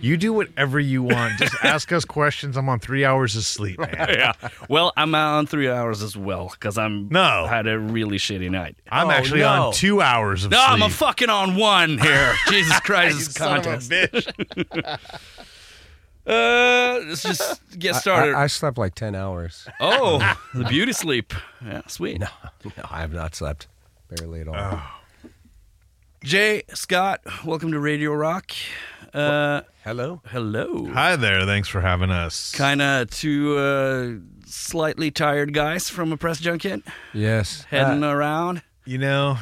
You do whatever you want. Just ask us questions. I'm on three hours of sleep, man. yeah. Well, I'm on three hours as well because I'm No. had a really shitty night. I'm Oh, actually no. on two hours of No, sleep. I'm a fucking on one here. Jesus Christ, You this son of a contest. bitch. Uh, let's just get I, started. I slept like 10 hours. oh, the beauty sleep. Yeah, sweet. No, no, I have not slept. Barely at all. Jay Scott, welcome to Radio Rock. Uh, Hello? hello. Hi there. Thanks for having us. Kind of two uh, slightly tired guys from a press junket Yes. heading Uh, around. You know,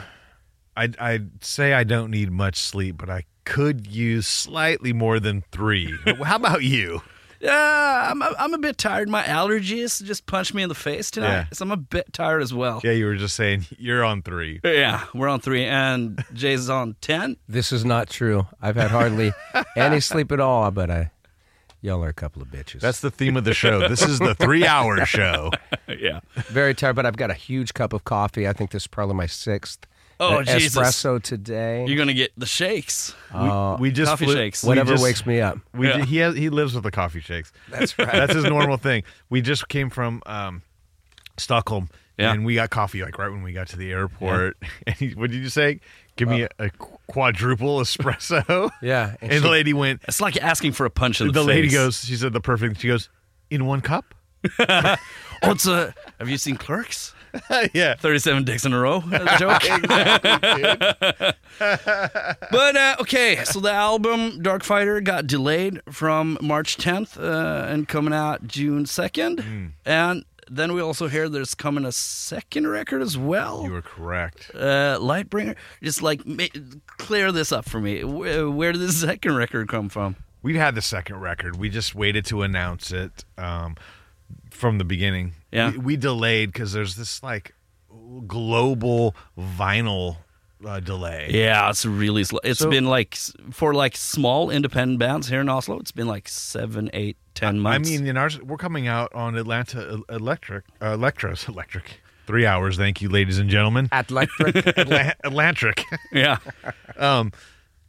I'd, I'd say I don't need much sleep, but I could use slightly more than three. How about you? Yeah, I'm, I'm a bit tired. My allergies just punched me in the face tonight, Yeah. so I'm a bit tired as well. Yeah, you were just saying you're on three. Yeah, we're on three, and Jay's on ten. this is not true. I've had hardly any sleep at all, but I, y'all are a couple of bitches. That's the theme of the show. This is the three hour show. yeah. very tired, but I've got a huge cup of coffee. I think this is probably my sixth Oh, uh, Jesus. espresso today. You're gonna get the shakes, Uh, We just coffee flew- shakes. we whatever just- wakes me up. We Yeah. he has, he lives with the coffee shakes. That's right. That's his normal thing. We just came from um, Stockholm, Yeah. and we got coffee like right when we got to the airport. And he, what did you say? Give me a, a quadruple espresso. Yeah. And, the lady went. It's like asking for a punch in The, the, lady face. goes. She said the perfect. She goes in one cup. "Oh, it's a. Have you seen Clerks? yeah. Thirty-seven dicks in a row. That's a joke. but uh, okay, so the album Darkfighter got delayed from March 10th uh, and coming out June 2nd, Hmm. and then we also hear there's coming a second record as well. You were correct. uh, Lightbringer. Just like clear this up for me. Where, where did the second record come from? We've had the second record. We just waited to announce it um, from the beginning. Yeah. We, we delayed because there's this like global vinyl uh, delay. Yeah, it's really slow. It's So- been like for like small independent bands here in Oslo. It's been like seven, eight, ten I months. I mean, in ours, we're coming out on Atlanta Electric, uh, Electros Electric. Three hours. Thank you, ladies and gentlemen. Atlantic. Atla- Atlantric. yeah, um,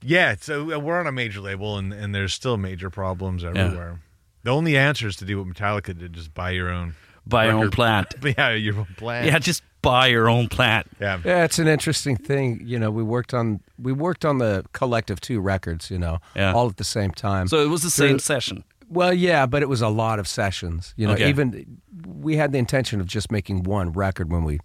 yeah. So uh, we're on a major label, and, and there's still major problems everywhere. The only answer is to do what Metallica did: just buy your own. Buy your own plant. Yeah, your own plant. Yeah, just buy your own plant. yeah. Yeah, it's an interesting thing. You know, we worked on we worked on the collective two records. You know, Yeah. all at the same time. So it was the same Through- session. well, yeah, but it was a lot of sessions. You know, Okay. even we had the intention of just making one record when we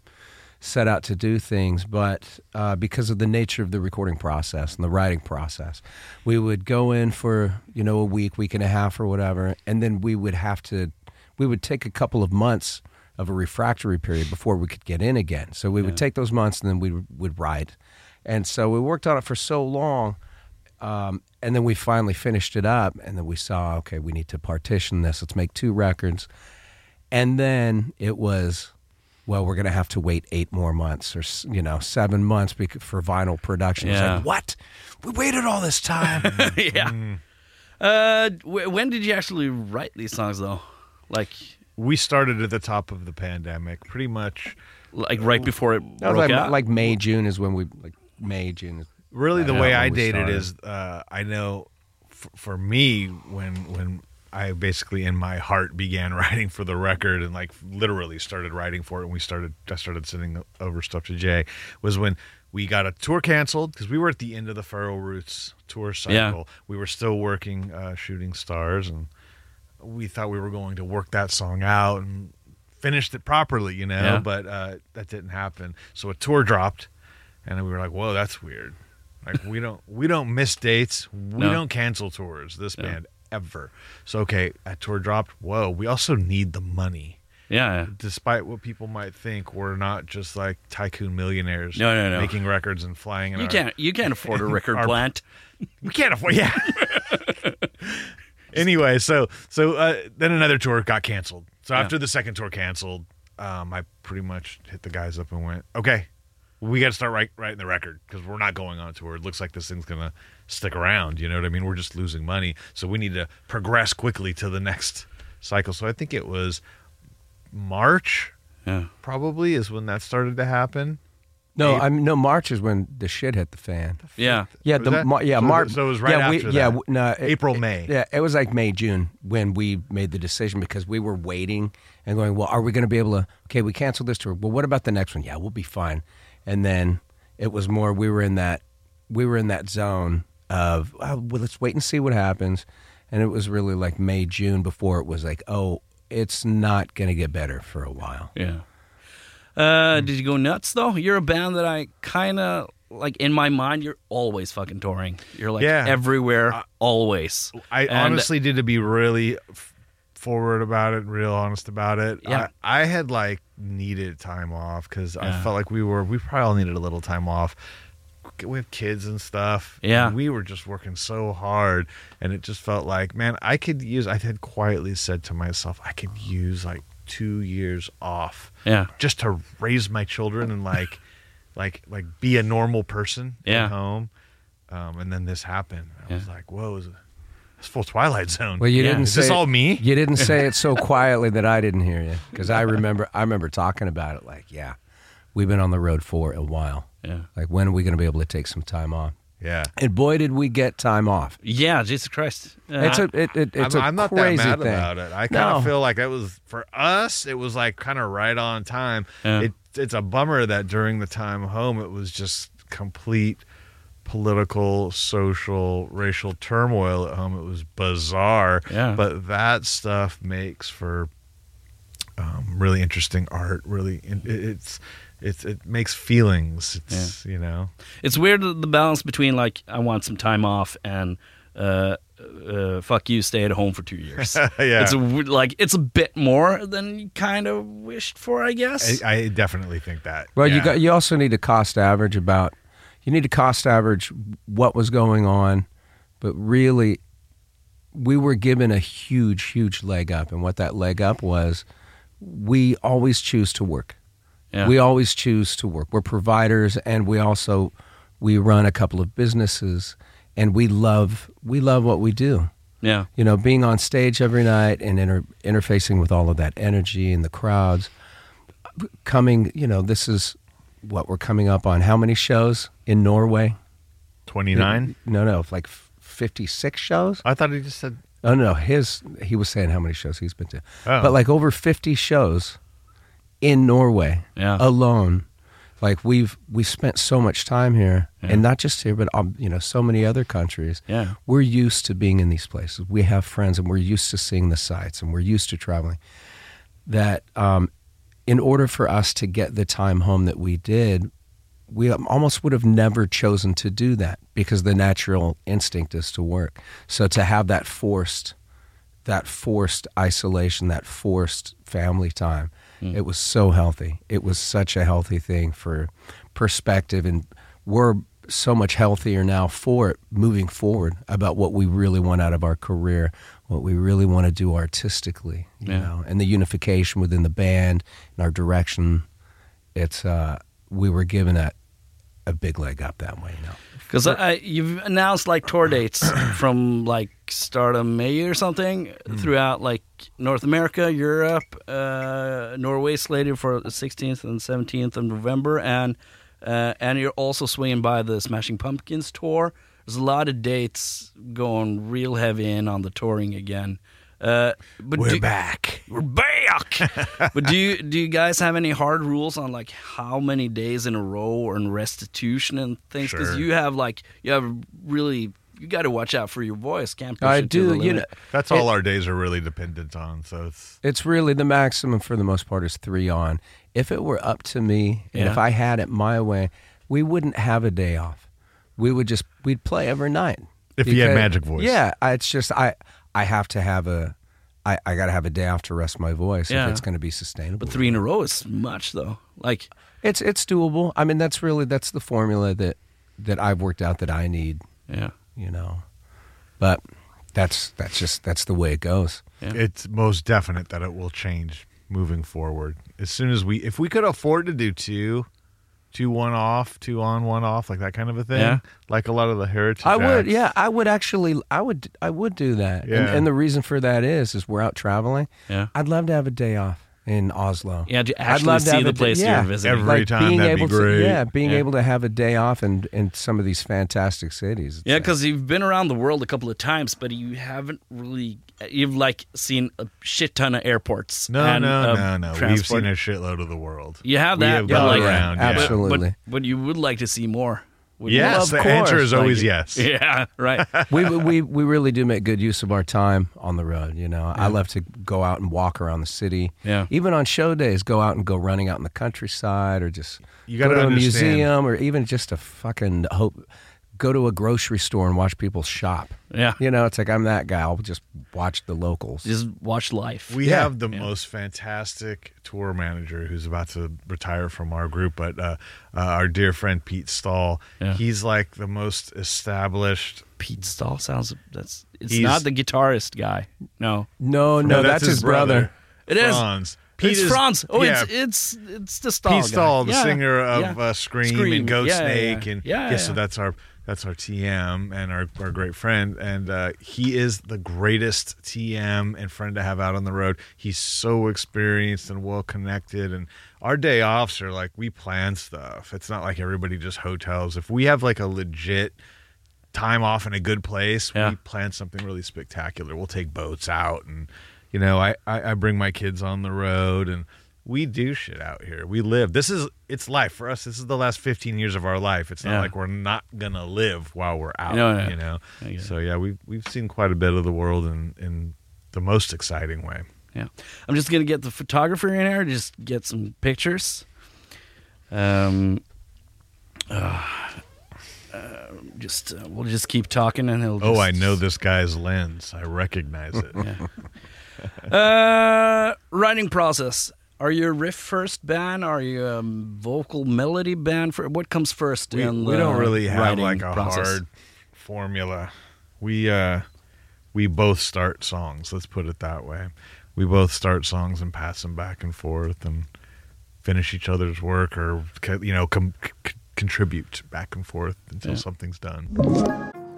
set out to do things, but uh, because of the nature of the recording process and the writing process, we would go in for you know a week, week and a half, or whatever, and then we would have to we would take a couple of months of a refractory period before we could get in again. So we would take those months and then we would, would write. And so we worked on it for so long. Um, and then we finally finished it up. And then we saw, okay, we need to partition this. Let's make two records. And then it was, well, we're going to have to wait eight more months or, you know, seven months for vinyl production. It's Yeah. like, what? We waited all this time. yeah. Mm. Uh, wh- when did you actually write these songs though? Like, We started at the top of the pandemic, pretty much. like right before it broke like, out. like May, June is when we, like May, June. is- Really, the way I we date it started. is, uh, I know f- for me when when I basically in my heart began writing for the record and like literally started writing for it, and we started I started sending over stuff to Jay was when we got a tour canceled because we were at the end of the Feral Roots tour cycle. Yeah. We were still working uh, Shooting Stars, and we thought we were going to work that song out and finished it properly, you know. Yeah. But uh, that didn't happen. So a tour dropped, and we were like, "Whoa, that's weird." Like we don't we don't miss dates. We No. don't cancel tours. This Yeah. band ever. So okay, a tour dropped. Whoa, we also need the money. yeah, Despite what people might think, we're not just like tycoon millionaires. No, no, no. Making records and flying. In you our, can't you can't afford a record Our- plant. We can't afford. Yeah. anyway, so so uh, then another tour got canceled. So after the second tour canceled, um, I pretty much hit the guys up and went, okay, we got to start write, writing the record because we're not going on tour. It looks like this thing's gonna stick around. You know what I mean? We're just losing money, so we need to progress quickly to the next cycle. So I think it was March, Yeah. probably, is when that started to happen. No, April- I mean no. March is when the shit hit the fan. Yeah. Yeah, Was the that- Mar- yeah so- March. so it was right yeah, we, after yeah, that. w- no, it- April, it- May. Yeah, it was like May, June when we made the decision because we were waiting and going. Well, are we going to be able to? Okay, we canceled this tour. Well, what about the next one? Yeah, we'll be fine. And then it was more. We were in that. We were in that zone of oh, well, let's wait and see what happens. And it was really like May, June before it was like, oh, it's not going to get better for a while. Yeah. Uh, did you go nuts though? You're a band that I kind of like. In my mind, you're always fucking touring. You're like Yeah. everywhere, always. I And- honestly did to be really f- forward about it, real honest about it. Yeah. I, I had like needed time off because I felt like we were we probably all needed a little time off. We have kids and stuff. Yeah. and we were just working so hard, and it just felt like, man, I could use. I had quietly said to myself, I could use like two years off Yeah. just to raise my children and like like like be a normal person Yeah. at home um, and then this happened i was like whoa is it- it's full twilight zone Well, you Yeah. didn't is say this all me You didn't say it so quietly that I didn't hear you because I remember. I remember talking about it. Like, yeah, we've been on the road for a while. Yeah. Like, when are we going to be able to take some time off? Yeah And boy, did we get time off! Yeah. Jesus Christ. Uh, It's a it, it, it's I'm, a I'm not crazy that mad thing. about it i kind of No. feel like it was for us it was like kind of right on time Yeah. it, it's a bummer that during the time home it was just complete political social racial turmoil at home it was bizarre Yeah. but that stuff makes for um, really interesting art really it, it's it's it makes feelings it's you know it's weird the the balance between like I want some time off and uh, uh, fuck you, stay at home for two years. Yeah. It's a, w- like it's a bit more than you kind of wished for, I guess. I, I definitely think that Well, you got you also need to cost average about. You need to cost average what was going on, but really, we were given a huge, huge leg up, and what that leg up was, we always choose to work. Yeah. We always choose to work. We're providers, and we also we run a couple of businesses, and we love we love what we do. yeah. You know, being on stage every night and inter- interfacing with all of that energy and the crowds. Coming, you know, this is what we're coming up on. How many shows in Norway? 29 No, no, like fifty six shows. i thought he just said Oh no, his he was saying how many shows he's been to, Oh. but like over fifty shows in Norway Yeah. alone. Like we've we spent so much time here, Yeah. and not just here, but um, you know, so many other countries. Yeah. we're used to being in these places. We have friends, and we're used to seeing the sights, and we're used to traveling. That um, in order for us to get the time home that we did, we almost would have never chosen to do that because the natural instinct is to work. So to have that forced, that forced isolation, that forced family time, it was so healthy. It was such a healthy thing for perspective, and we're so much healthier now for it moving forward about what we really want out of our career, what we really want to do artistically, you Yeah. know, and the unification within the band and our direction. It's uh, we were given a a big leg up that way. now. Because you've announced like tour dates from like start of May or something throughout like North America, Europe, uh, Norway slated for the 16th and 17th of November, and uh, and you're also swinging by the Smashing Pumpkins tour. There's a lot of dates going real heavy in on the touring again. Uh, but we're do- back we're back. but do you do you guys have any hard rules on like how many days in a row or in restitution and things? Because Sure. you have like you have really you got to watch out for your voice. Can't push I it to do. the You limit. know, that's all our days are really dependent on so it's It's really the maximum for the most part is three on. If it were up to me, and if I had it my way, we wouldn't have a day off. We would just we'd play every night. If you had magic voice. yeah. I, it's just I I have to have a I, I got to have a day off to rest my voice Yeah. if it's going to be sustainable. but three in a row is much though. Like it's it's doable. I mean, that's really that's the formula that that I've worked out that I need. yeah, You know, but that's that's just that's the way it goes. Yeah. it's most definite that it will change moving forward as soon as we if we could afford to do two two one off, two on, one off, like that kind of a thing. Yeah. Like a lot of the heritage. I would, acts. yeah, I would actually, I would, I would do that. And, Yeah. and the reason for that is, is we're out traveling. Yeah. I'd love to have a day off in Oslo. Yeah, to I'd love to see have the a day- place yeah. you're visiting. Every like time, being that'd be great. to, yeah, being Yeah. able to have a day off in in some of these fantastic cities. It's Yeah, like- because you've been around the world a couple of times, but you haven't really. You've like seen a shit ton of airports. No, and, no, uh, no, no. We've seen a shitload of the world. You have that. We have but gone like, around. yeah. but- Absolutely. But, but you would like to see more. Wouldn't you? Yes, Well, of the answer is always Like, yes. Yeah, right. we we we really do make good use of our time on the road. You know, I love to go out and walk around the city. Yeah. Even on show days, go out and go running out in the countryside, or just You go gotta to a museum, or even just a fucking hope. Go to a grocery store and watch people shop. Yeah. You know, it's like I'm that guy. I'll just watch the locals. Just watch life. We Yeah. have the most fantastic tour manager who's about to retire from our group, but uh, uh, our dear friend Pete Stahl. Yeah. He's like the most established. Pete Stahl sounds. That's. It's He's- not the guitarist guy. No, no, no, that's, his brother. It is. Franz. it's is- Franz. Oh, yeah, it's it's it's the Stahl. Pete guy. The Yeah. singer of Yeah. uh, Scream, Scream. and Goat Yeah, yeah, Snake, yeah. and Yeah, yeah, so yeah. that's our that's our TM and our, our great friend, and uh, he is the greatest TM and friend to have out on the road. He's so experienced and well connected, and our day offs are like we plan stuff. It's not like everybody just hotels. If we have like a legit time off in a good place, Yeah. we plan something really spectacular. We'll take boats out and you know, I, I, I bring my kids on the road and we do shit out here. We live. This is it's life for us. This is the last 15 years of our life. It's not Yeah. like we're not going to live while we're out, No, no. you know. I get it. So yeah, we've we've seen quite a bit of the world in in the most exciting way. Yeah. I'm just gonna get the photographer in here, just get some pictures. Um. uh, uh, just uh, we'll just keep talking and he'll. Oh, I know this guy's lens. I recognize it. Uh, writing process. Are you a riff first band? Are you a vocal melody band? For what comes first? we, in we the don't really have like a process? hard formula. We uh we both start songs. Let's put it that way. We both start songs and pass them back and forth and finish each other's work or you know com- c- contribute back and forth until Yeah. something's done.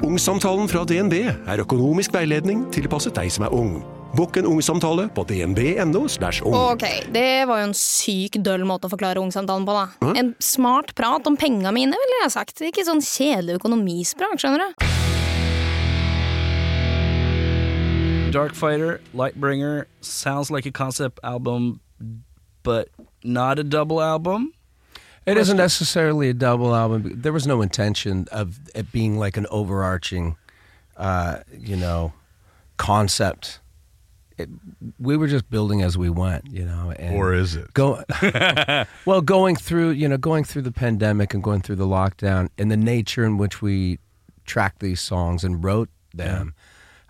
Ungsamtalen fra DNB er økonomisk veiledning tilpasset deg som er ung. Bokk en ungsamtale på dnb.no. ung. Ok, det var jo en syk døll måte å forklare ungsamtalen på, da. En smart prat om penga mine, ville jeg sagt. Ikke sånn kjedelig økonomisprat, skjønner du. Darkfighter, Lightbringer sounds like a concept album, but not a double album. It isn't necessarily a double album. There was no intention of it being like an overarching, uh, you know, concept. It, we were just building as we went, you know. And Or is it? go well going through you know going through the pandemic and going through the lockdown and the nature in which we tracked these songs and wrote them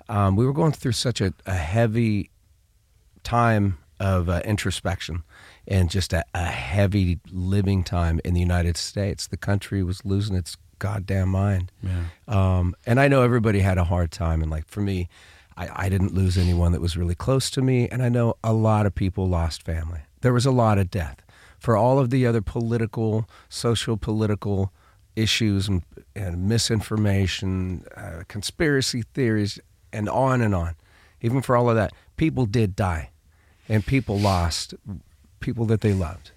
um, we were going through such a, a heavy time of uh, introspection and just a, a heavy living time in the united states the country was losing its goddamn mind um, and I know everybody had a hard time. And like for me, I, I didn't lose anyone that was really close to me. And I know a lot of people lost family. There was a lot of death. For all of the other political, social, political issues and, and misinformation, uh, conspiracy theories, and on and on, even for all of that, people did die. And people lost people that they loved.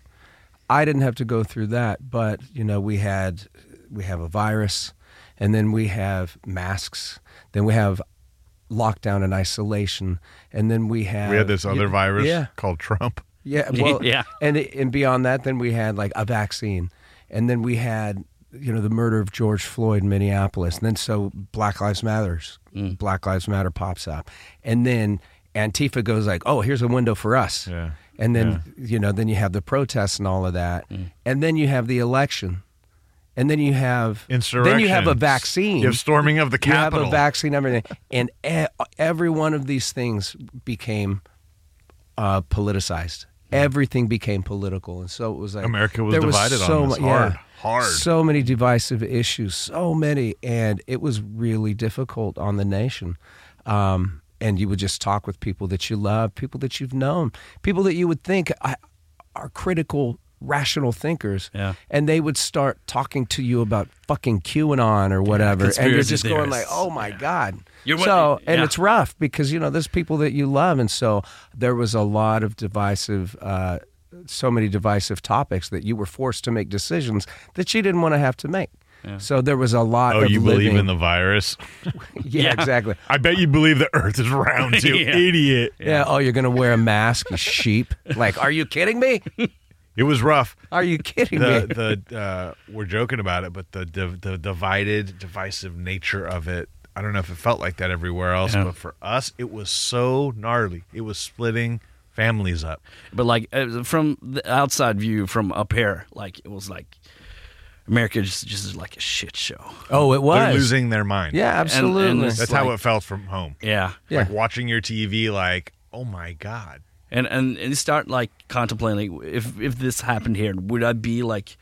I didn't have to go through that, but you know, we had we have a virus, and then we have masks, then we have lockdown and isolation, and then we have We had this other yeah, virus Yeah, called Trump. yeah, well, Yeah. and and beyond that, then we had like a vaccine, and then we had you know the murder of George Floyd in Minneapolis, and then so Black Lives Matters, Mm. Black Lives Matter pops up, and then Antifa goes like, oh, here's a window for us, Yeah. and then you know then you have the protests and all of that, Mm. and then you have the election, and then you have Insurrection. then you have a vaccine, You have storming of the capital. you have a vaccine, everything, and every one of these things became uh, politicized. Everything became political, and so it was like America was divided on so this mu- hard, yeah, hard. so many divisive issues, so many, and it was really difficult on the nation. Um, and you would just talk with people that you love, people that you've known, people that you would think are critical rational thinkers, Yeah. and they would start talking to you about fucking QAnon or whatever, and you're conspiracy just going like, "Oh my god!" You're what- so, and yeah. it's rough because you know there's people that you love, and so there was a lot of divisive. Uh, so many divisive topics that you were forced to make decisions that you didn't want to have to make. So there was a lot Oh, of you believe living- in the virus? yeah, exactly. I bet you believe the Earth is round, you Yeah. idiot. Yeah. Oh, you're gonna wear a mask, you sheep. Like, are you kidding me? It was rough. Are you kidding me? the the uh, we're joking about it, but the, the the divided, divisive nature of it. I don't know if it felt like that everywhere else, Yeah. but for us, it was so gnarly. It was splitting families up. But like uh, from the outside view, from up here, like it was like America just just like a shit show. oh, it was They're losing their mind. Yeah, absolutely. and it's that's how it felt from home. Yeah, Yeah. Like watching your TV, like, oh my god. And and, and start like contemplating like, if if this happened here, would I be like,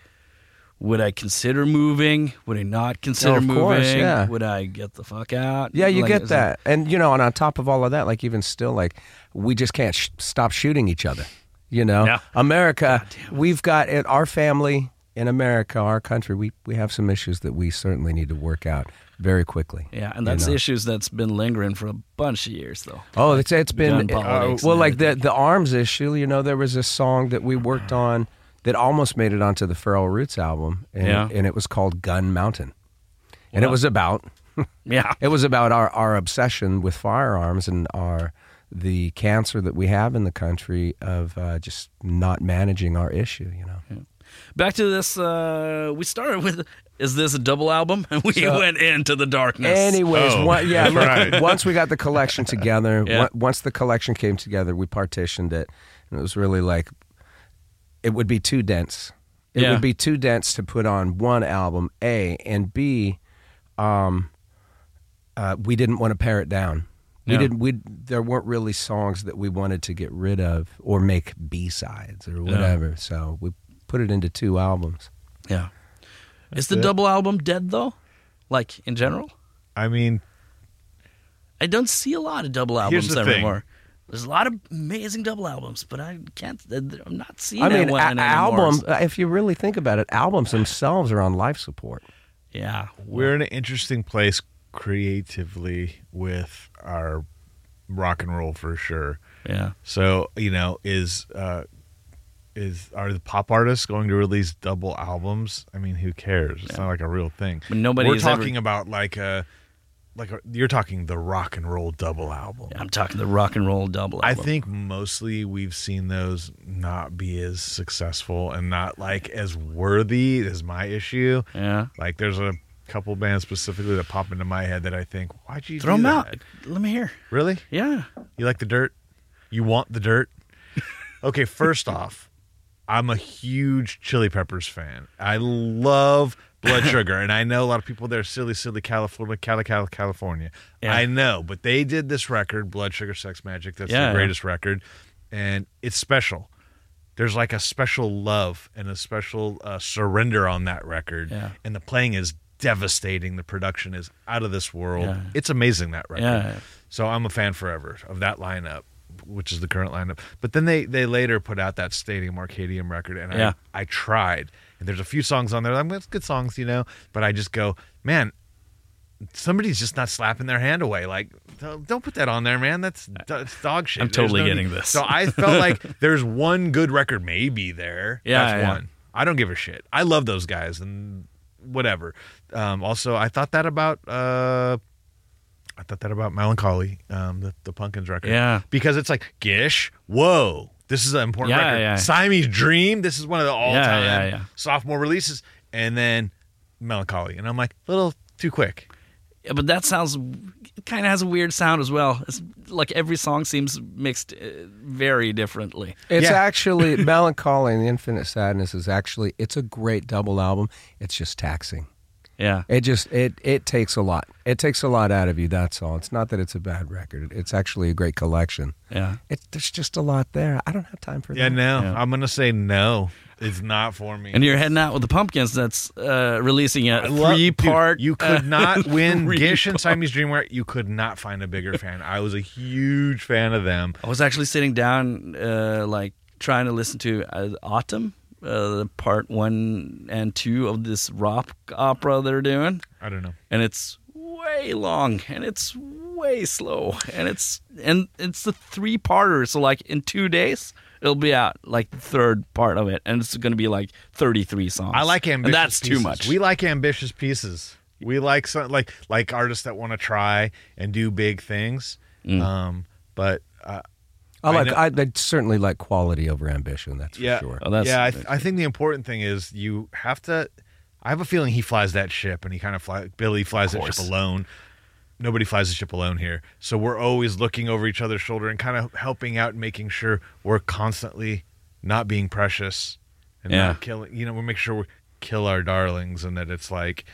would I consider moving? Would I not consider of moving? course, yeah. Would I get the fuck out? Yeah, you Like, get that, and you know, and on top of all of that, like even still, like we just can't sh- stop shooting each other. You know, Yeah. America, we've got it. Our family in America, our country, we we have some issues that we certainly need to work out very quickly. Yeah, and you that's know? issues that's been lingering for a bunch of years, though. Oh, it's it's been politics well, like the the arms issue. You know, there was a song that we worked on that almost made it onto the Feral Roots album, and, Yeah. and it was called Gun Mountain, and it was about Yeah, it was about our our obsession with firearms and our the cancer that we have in the country of uh, just not managing our issue. You know. back to this. Uh, we started with. Is this a double album? And we went into the darkness. Anyways, Oh, one, yeah. look, right. Once we got the collection together, Yeah. on- once the collection came together, we partitioned it, and it was really like it would be too dense. It Yeah. would be too dense to put on one album. A and B, um, uh, we didn't want to pare it down. We Yeah. didn't. We there weren't really songs that we wanted to get rid of or make B sides or whatever. So we put it into two albums. yeah. Is the it. double album dead though? Like in general, I mean, I don't see a lot of double Here's albums the thing. anymore. There's a lot of amazing double albums, but I can't. I'm not seeing. I mean, anyone a- anymore. album. If you really think about it, albums themselves are on life support. Yeah, we're in an interesting place creatively with our rock and roll for sure. yeah. So you know, is uh, is are the pop artists going to release double albums? I mean, who cares? It's not like a real thing. But nobody We're has ever- talking about like a like a, you're talking the rock and roll double album. I'm talking the rock and roll double I think mostly we've seen those not be as successful and not like as worthy as my issue. Yeah. Like there's a couple bands specifically that pop into my head that I think, why'd you Throw them that? out. Let me hear. Really? Yeah. You like the dirt? You want the dirt? Okay, first off, I'm a huge Chili Peppers fan. I love Blood Sugar, and I know a lot of people there, silly, silly California, Cali, Cali, California. Yeah. I know, but they did this record, Blood Sugar Sex Magik. That's Yeah, the yeah. greatest record, and it's special. There's like a special love and a special uh, surrender on that record, Yeah. and the playing is devastating. The production is out of this world. Yeah. It's amazing that record. Yeah. So I'm a fan forever of that lineup, which is the current lineup. But then they they later put out that Stadium Arcadium record, and Yeah. I I tried, and there's a few songs on there. I'm it's good songs, you know. But I just go, man, somebody's just not slapping their hand away. Like, don't don't put that on there, man. That's that's dog shit. I'm totally no getting need- this. So I felt like there's one good record maybe there. Yeah, that's yeah. one. I don't give a shit. I love those guys and whatever. Um, also, I thought that about. Uh, I thought that about Mellon Collie, um, the, the Pumpkins record. Yeah. Because it's like, Gish, whoa, this is an important Yeah, record. yeah. Siamese Dream, this is one of the all time yeah, yeah. sophomore releases. And then Mellon Collie. And I'm like, a little too quick. Yeah, but that sounds kind of has a weird sound as well. It's like every song seems mixed uh, very differently. It's Yeah. actually Mellon Collie and the Infinite Sadness is actually it's a great double album. It's just taxing. Yeah. It just it it takes a lot. It takes a lot out of you. That's all. It's not that it's a bad record. It's actually a great collection. Yeah. It, there's just a lot there. I don't have time for Yeah, that. no. Yeah. I'm going to say no. It's not for me. And you're heading out with the Pumpkins. That's uh, releasing a love- three part. You could not win Gish and Siamese Dream. Where you could not find a bigger fan. I was a huge fan of them. I was actually sitting down, uh, like trying to listen to uh, Atum uh, part one and two of this rock opera they're doing, I don't know. and it's way long and it's way slow, and it's and it's the three parter. So like in two days. It'll be out like the third part of it, and it's going to be like thirty-three songs. I like ambitious. and that's too much. We like ambitious pieces. We like some like like artists that want to try and do big things. Mm. Um, but uh, I I like. know- I, I certainly like quality over ambition. That's yeah, for sure. Oh, that's- yeah. I, th- I think the important thing is you have to. I have a feeling he flies that ship, and he kind of fly. Billy flies that ship alone. Nobody flies the ship alone here, so we're always looking over each other's shoulder and kind of helping out, and making sure we're constantly not being precious and Yeah. not killing. You know, we make sure we kill our darlings, and that it's like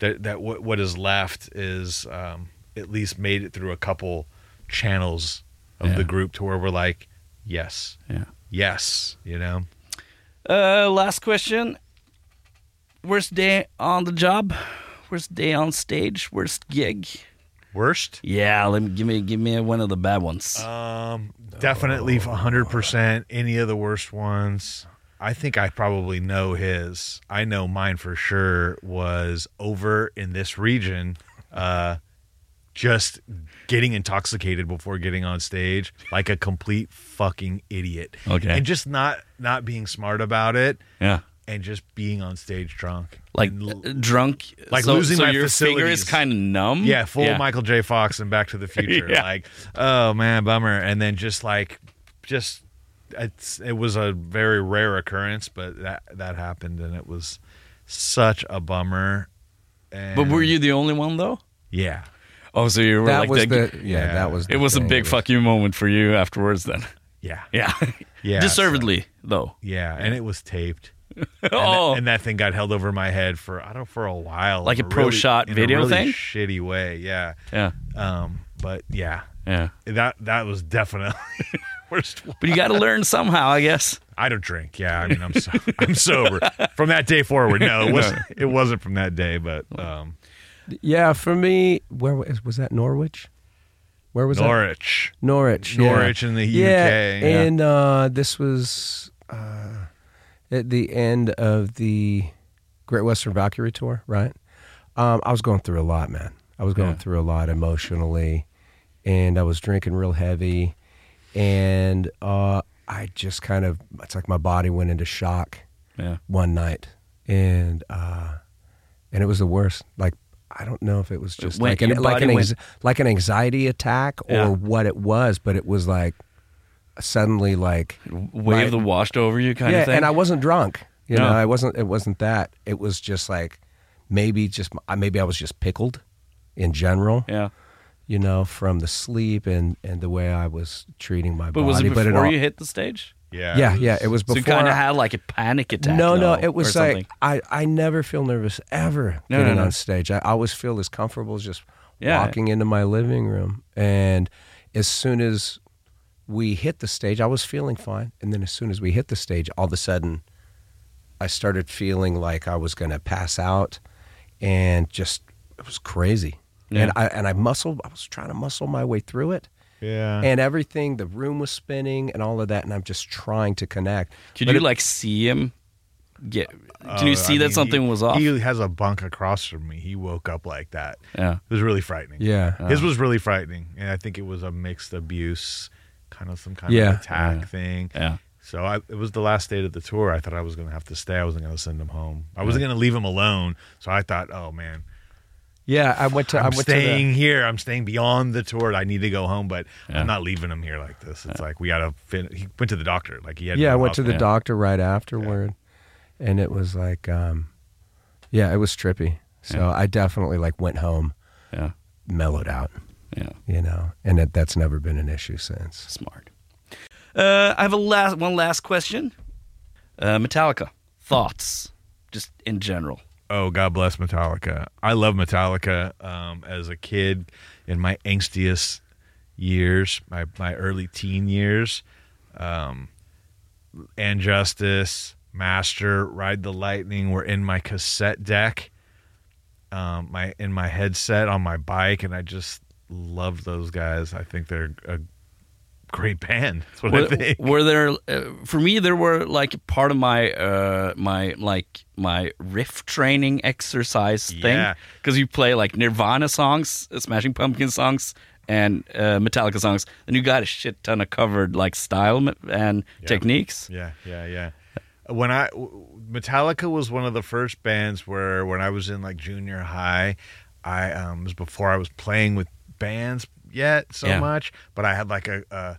that. That what what is left is um, at least made it through a couple channels of Yeah. the group to where we're like, yes, yeah. yes, you know. Uh, last question. Worst day on the job? Worst day on stage? Worst gig? Worst? Yeah, let me give me give me one of the bad ones. Um, definitely hundred percent. Any of the worst ones. I think I probably know his. I know mine for sure was over in this region. Uh, just getting intoxicated before getting on stage, like a complete fucking idiot. Okay. and just not not being smart about it, yeah, and just being on stage drunk, like l- uh, drunk, like so, losing so my your finger is kind of numb. Yeah, full Michael J. Fox and Back to the Future. Yeah. Like, oh man, bummer. And then just like, just it's it was a very rare occurrence, but that that happened, and it was such a bummer. And But were you the only one though? Yeah, Oh, so you were that like was the, the yeah, yeah. That was. It the was a big It was- fuck you moment for you afterwards. Then, yeah, yeah, Yeah, deservedly though. yeah. And it was taped. And, oh, that, and that thing got held over my head for I don't know for a while, Like in a pro really- shot in video a really thing? shitty way. Yeah. yeah, Um. But yeah, yeah. that that was definitely worst. one. But you got to learn somehow, I guess. I don't drink. Yeah, I mean, I'm so, I'm sober from that day forward. No, it wasn't. It wasn't from that day, but um, Yeah, for me, where was, was that? Norwich. Where was that? Norwich, Norwich. yeah. Norwich in the Yeah, UK. Yeah. and uh, this was uh, at the end of the Great Western Valkyrie tour, right? Um, I was going through a lot, man. I was going Yeah. through a lot emotionally, and I was drinking real heavy, and uh, I just kind of it's like my body went into shock Yeah. one night, and uh, and it was the worst. Like I don't know if it was just like an like an went- like an anxiety attack or Yeah. what it was, but it was like suddenly like Wave my- the washed over you kind yeah, of thing. and I wasn't drunk. You know, I wasn't. It wasn't that. It was just like maybe just maybe I was just pickled in general. yeah. You know, from the sleep and and the way I was treating my But body. was it but before all- you hit the stage? Yeah, Yeah, yeah. It was So before. you kind of had like a panic attack. no, no. It was like. I, I never feel nervous ever No, getting no, no. on stage. I always feel as comfortable as just Yeah. walking into my living room. And as soon as we hit the stage, I was feeling fine. And then as soon as we hit the stage, all of a sudden, I started feeling like I was going to pass out, and just it was crazy. Yeah. And I and I muscled. I was trying to muscle my way through it yeah. and everything. The room was spinning and all of that, and I'm just trying to connect. Could But you it- like see him get? Can Oh, you I see that mean, something he- was off? He has a bunk across from me. He woke up like that. yeah. It was really frightening. Yeah. His was really frightening, and I think it was a mixed abuse, kind of some kind Yeah. of attack Yeah. thing. Yeah. So I, it was the last day of the tour. I thought I was going to have to stay. I wasn't going to send him home. I wasn't going to leave him alone. So I thought, oh man, Yeah, I went to. I I'm went staying to here. I'm staying beyond the tour. I need to go home, but Yeah. I'm not leaving him here like this. It's like we got to. Fin- he went to the doctor. Like he had. yeah, I go went to the hospital. doctor right afterward, and it was like, um, yeah, it was trippy. So Yeah. I definitely like went home, Yeah. mellowed out, Yeah. you know, and it, that's never been an issue since. Smart. Uh, I have a last one last question. Uh, Metallica thoughts, just in general. Oh, God bless Metallica. I love Metallica. Um, as a kid, in my angstiest years, my my early teen years, um, and Justice, Master, Ride the Lightning were in my cassette deck, um, my in my headset on my bike, and I just love those guys. I think they're a great band. That's what I were, think. were there uh, for me there were like part of my uh my like my riff training exercise thing Yeah. because you play like nirvana songs uh, smashing pumpkin songs and uh, metallica songs and you got a shit ton of covered like style and techniques Yeah, yeah, yeah. When I Metallica was one of the first bands where when I was in like junior high, I um was before I was playing with bands yet so Yeah. much, but I had like a, a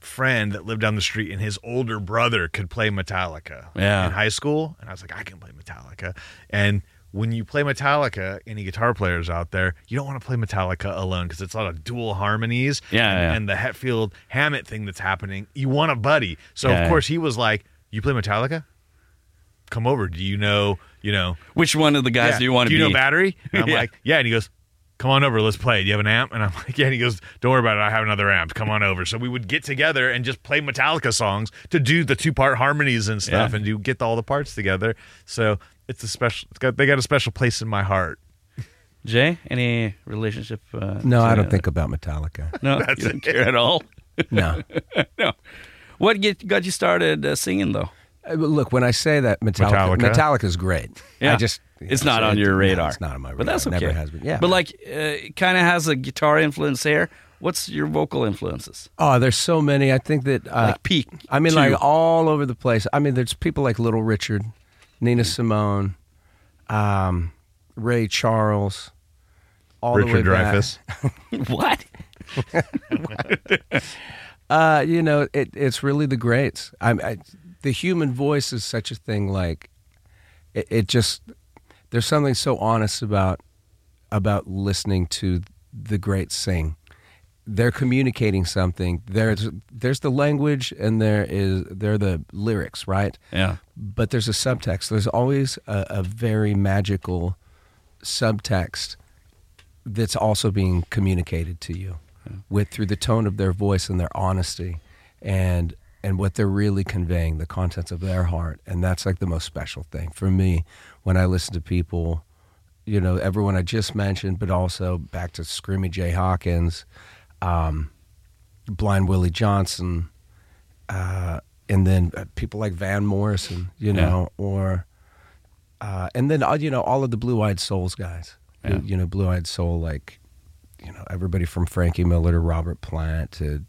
friend that lived down the street and his older brother could play Metallica Yeah. in high school and I was like I can play Metallica and when you play Metallica, any guitar players out there, you don't want to play Metallica alone because it's a lot of dual harmonies. Yeah, and, yeah. and the Hetfield Hammett thing that's happening. You want a buddy. So of course he was like, "You play Metallica? Come over. Do you know? You know? which one of the guys yeah, do you want to do be you know Battery?" And I'm Yeah. like, "Yeah." And he goes, "Come on over. Let's play. Do you have an amp?" And I'm like, "Yeah." And he goes, "Don't worry about it. I have another amp. Come on over." So we would get together and just play Metallica songs to do the two part harmonies and stuff, Yeah. and do get all the parts together. So it's a special. It's got they got a special place in my heart. jay any relationship uh, No, I don't think about Metallica. no you don't care at all No. no what get, got you started uh, singing though Uh, Look, when I say that Metallica, Metallica. Metallica's great. Yeah. I just It's not so on it- your no, radar. it's not on my radar. But that's It okay. Never has been. Yeah. But like, uh, it kind of has a guitar influence there. What's your vocal influences? oh, there's so many. I think that uh, Like peak. I mean, two. like all over the place. I mean, there's people like Little Richard, Nina Simone, um, Ray Charles, all the way Richard back. Dreyfuss. what? Uh, you know, it, it's really the greats. I, I, the human voice is such a thing. Like, it, it just there's something so honest about about listening to the great sing. They're communicating something. There's there's the language and there is there are the lyrics, right? Yeah. But there's a subtext. There's always a, a very magical subtext that's also being communicated to you with through the tone of their voice and their honesty and and what they're really conveying the contents of their heart and that's like the most special thing for me when i listen to people you know everyone i just mentioned but also back to screamin' jay hawkins um, blind willie johnson uh, and then uh, people like van morrison you know or uh, and then uh, you know all of the blue-eyed souls guys. Yeah. you know blue-eyed soul like you know everybody from frankie miller to robert plant to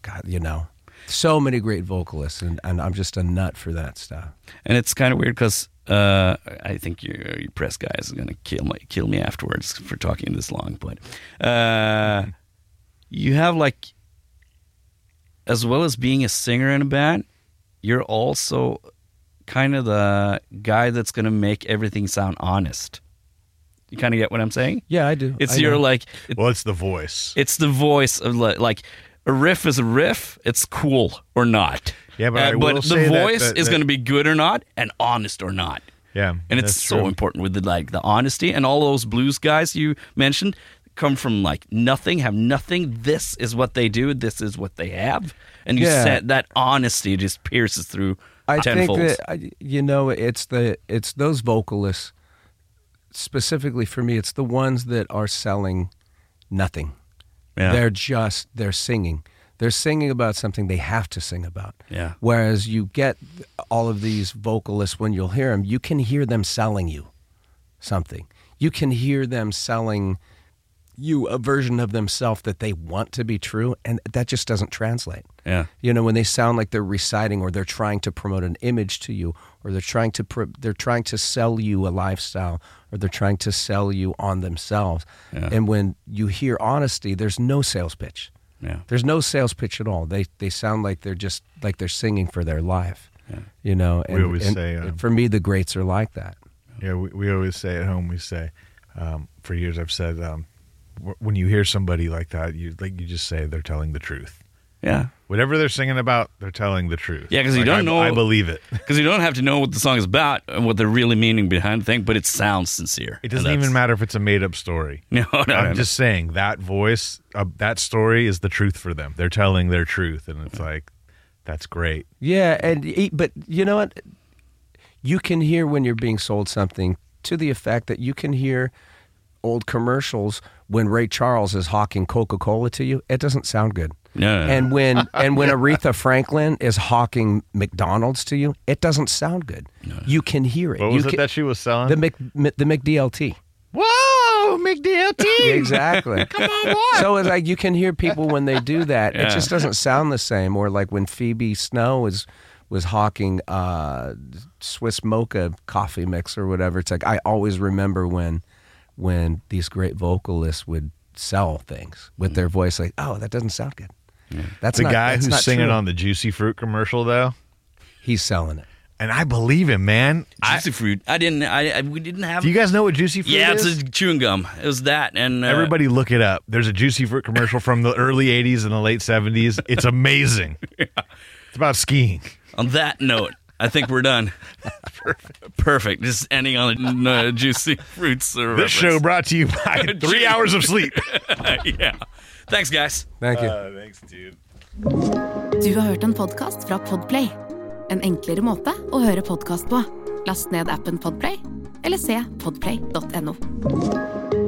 god you know so many great vocalists and, and i'm just a nut for that stuff And it's kind of weird because uh, I think your, your press guy is going to kill me, kill me afterwards for talking this long. But uh, you have like, as well as being a singer in a band, you're also kind of the guy that's going to make everything sound honest. You kind of get what I'm saying? yeah i do It's I your know. like, it- Well, it's the voice. it's the voice of li- like a riff is a riff. It's cool or not. Yeah, but I Uh, will the that- voice that- is that- going to be good or not, and honest or not. yeah, And it's so true. important with the like the honesty and all those blues guys you mentioned come from like nothing, have nothing. This is what they do. This is what they have, and you Yeah. said that honesty just pierces through I tenfold. think that you know it's the it's those vocalists specifically for me it's the ones that are selling nothing Yeah. they're just they're singing. They're singing about something they have to sing about. Yeah. whereas you get all of these vocalists when you'll hear them you can hear them selling you something. You can hear them selling you a version of themselves that they want to be true and that just doesn't translate. Yeah, you know when they sound like they're reciting or they're trying to promote an image to you or they're trying to pr- they're trying to sell you a lifestyle or they're trying to sell you on themselves Yeah. and when you hear honesty there's no sales pitch yeah. there's no sales pitch at all they they sound like they're just like they're singing for their life you know and, We always and say, um, for me the greats are like that Yeah, we, we always say at home. We say, um, for years I've said, um, when you hear somebody like that, you like you just say they're telling the truth. Yeah, Whatever they're singing about, they're telling the truth. Yeah, because you Like, don't I, know- I believe it. because you don't have to know what the song is about and what the really meaning behind the thing, but it sounds sincere. It doesn't And even that's- matter if it's a made up story. No, no, no, I'm no. just saying that voice, uh, that story is the truth for them. They're telling their truth, and it's like that's great. Yeah, and e- but you know what? You can hear when you're being sold something to the effect that you can hear old commercials when Ray Charles is hawking Coca Cola to you, it doesn't sound good. No. And when and when Aretha Franklin is hawking McDonald's to you, it doesn't sound good. You can hear it. What you was it can- that she was selling? the Mc, the McDLT. Whoa, McDLT. Exactly. Come on, what? So it's like you can hear people when they do that. It just doesn't sound the same. Or like when Phoebe Snow was was hawking uh, Swiss Mocha coffee mix or whatever. It's like I always remember when when these great vocalists would sell things with their voice. Like, oh, that doesn't sound good. That's the not- guy that's who's not singing true. on the Juicy Fruit commercial, though, He's selling it. and I believe him, man. I, Juicy fruit. I didn't. I, I we didn't have. do you guys know what Juicy Fruit yeah, is? it's a chewing gum. It was that, and uh, Everybody look it up. There's a Juicy Fruit commercial from the early 80s and the late 70s. It's amazing. It's about skiing. On that note, I think we're done. Perfect. Perfect. Just ending on a uh, juicy fruits. Uh, This show brought to you by three hours of sleep. yeah. Thanks, guys. Thank you. thanks, dude. Du har hørt en podkast fra Podplay. En enklere måte å høre podkast på. Last ned appen Podplay, eller se podplay.no.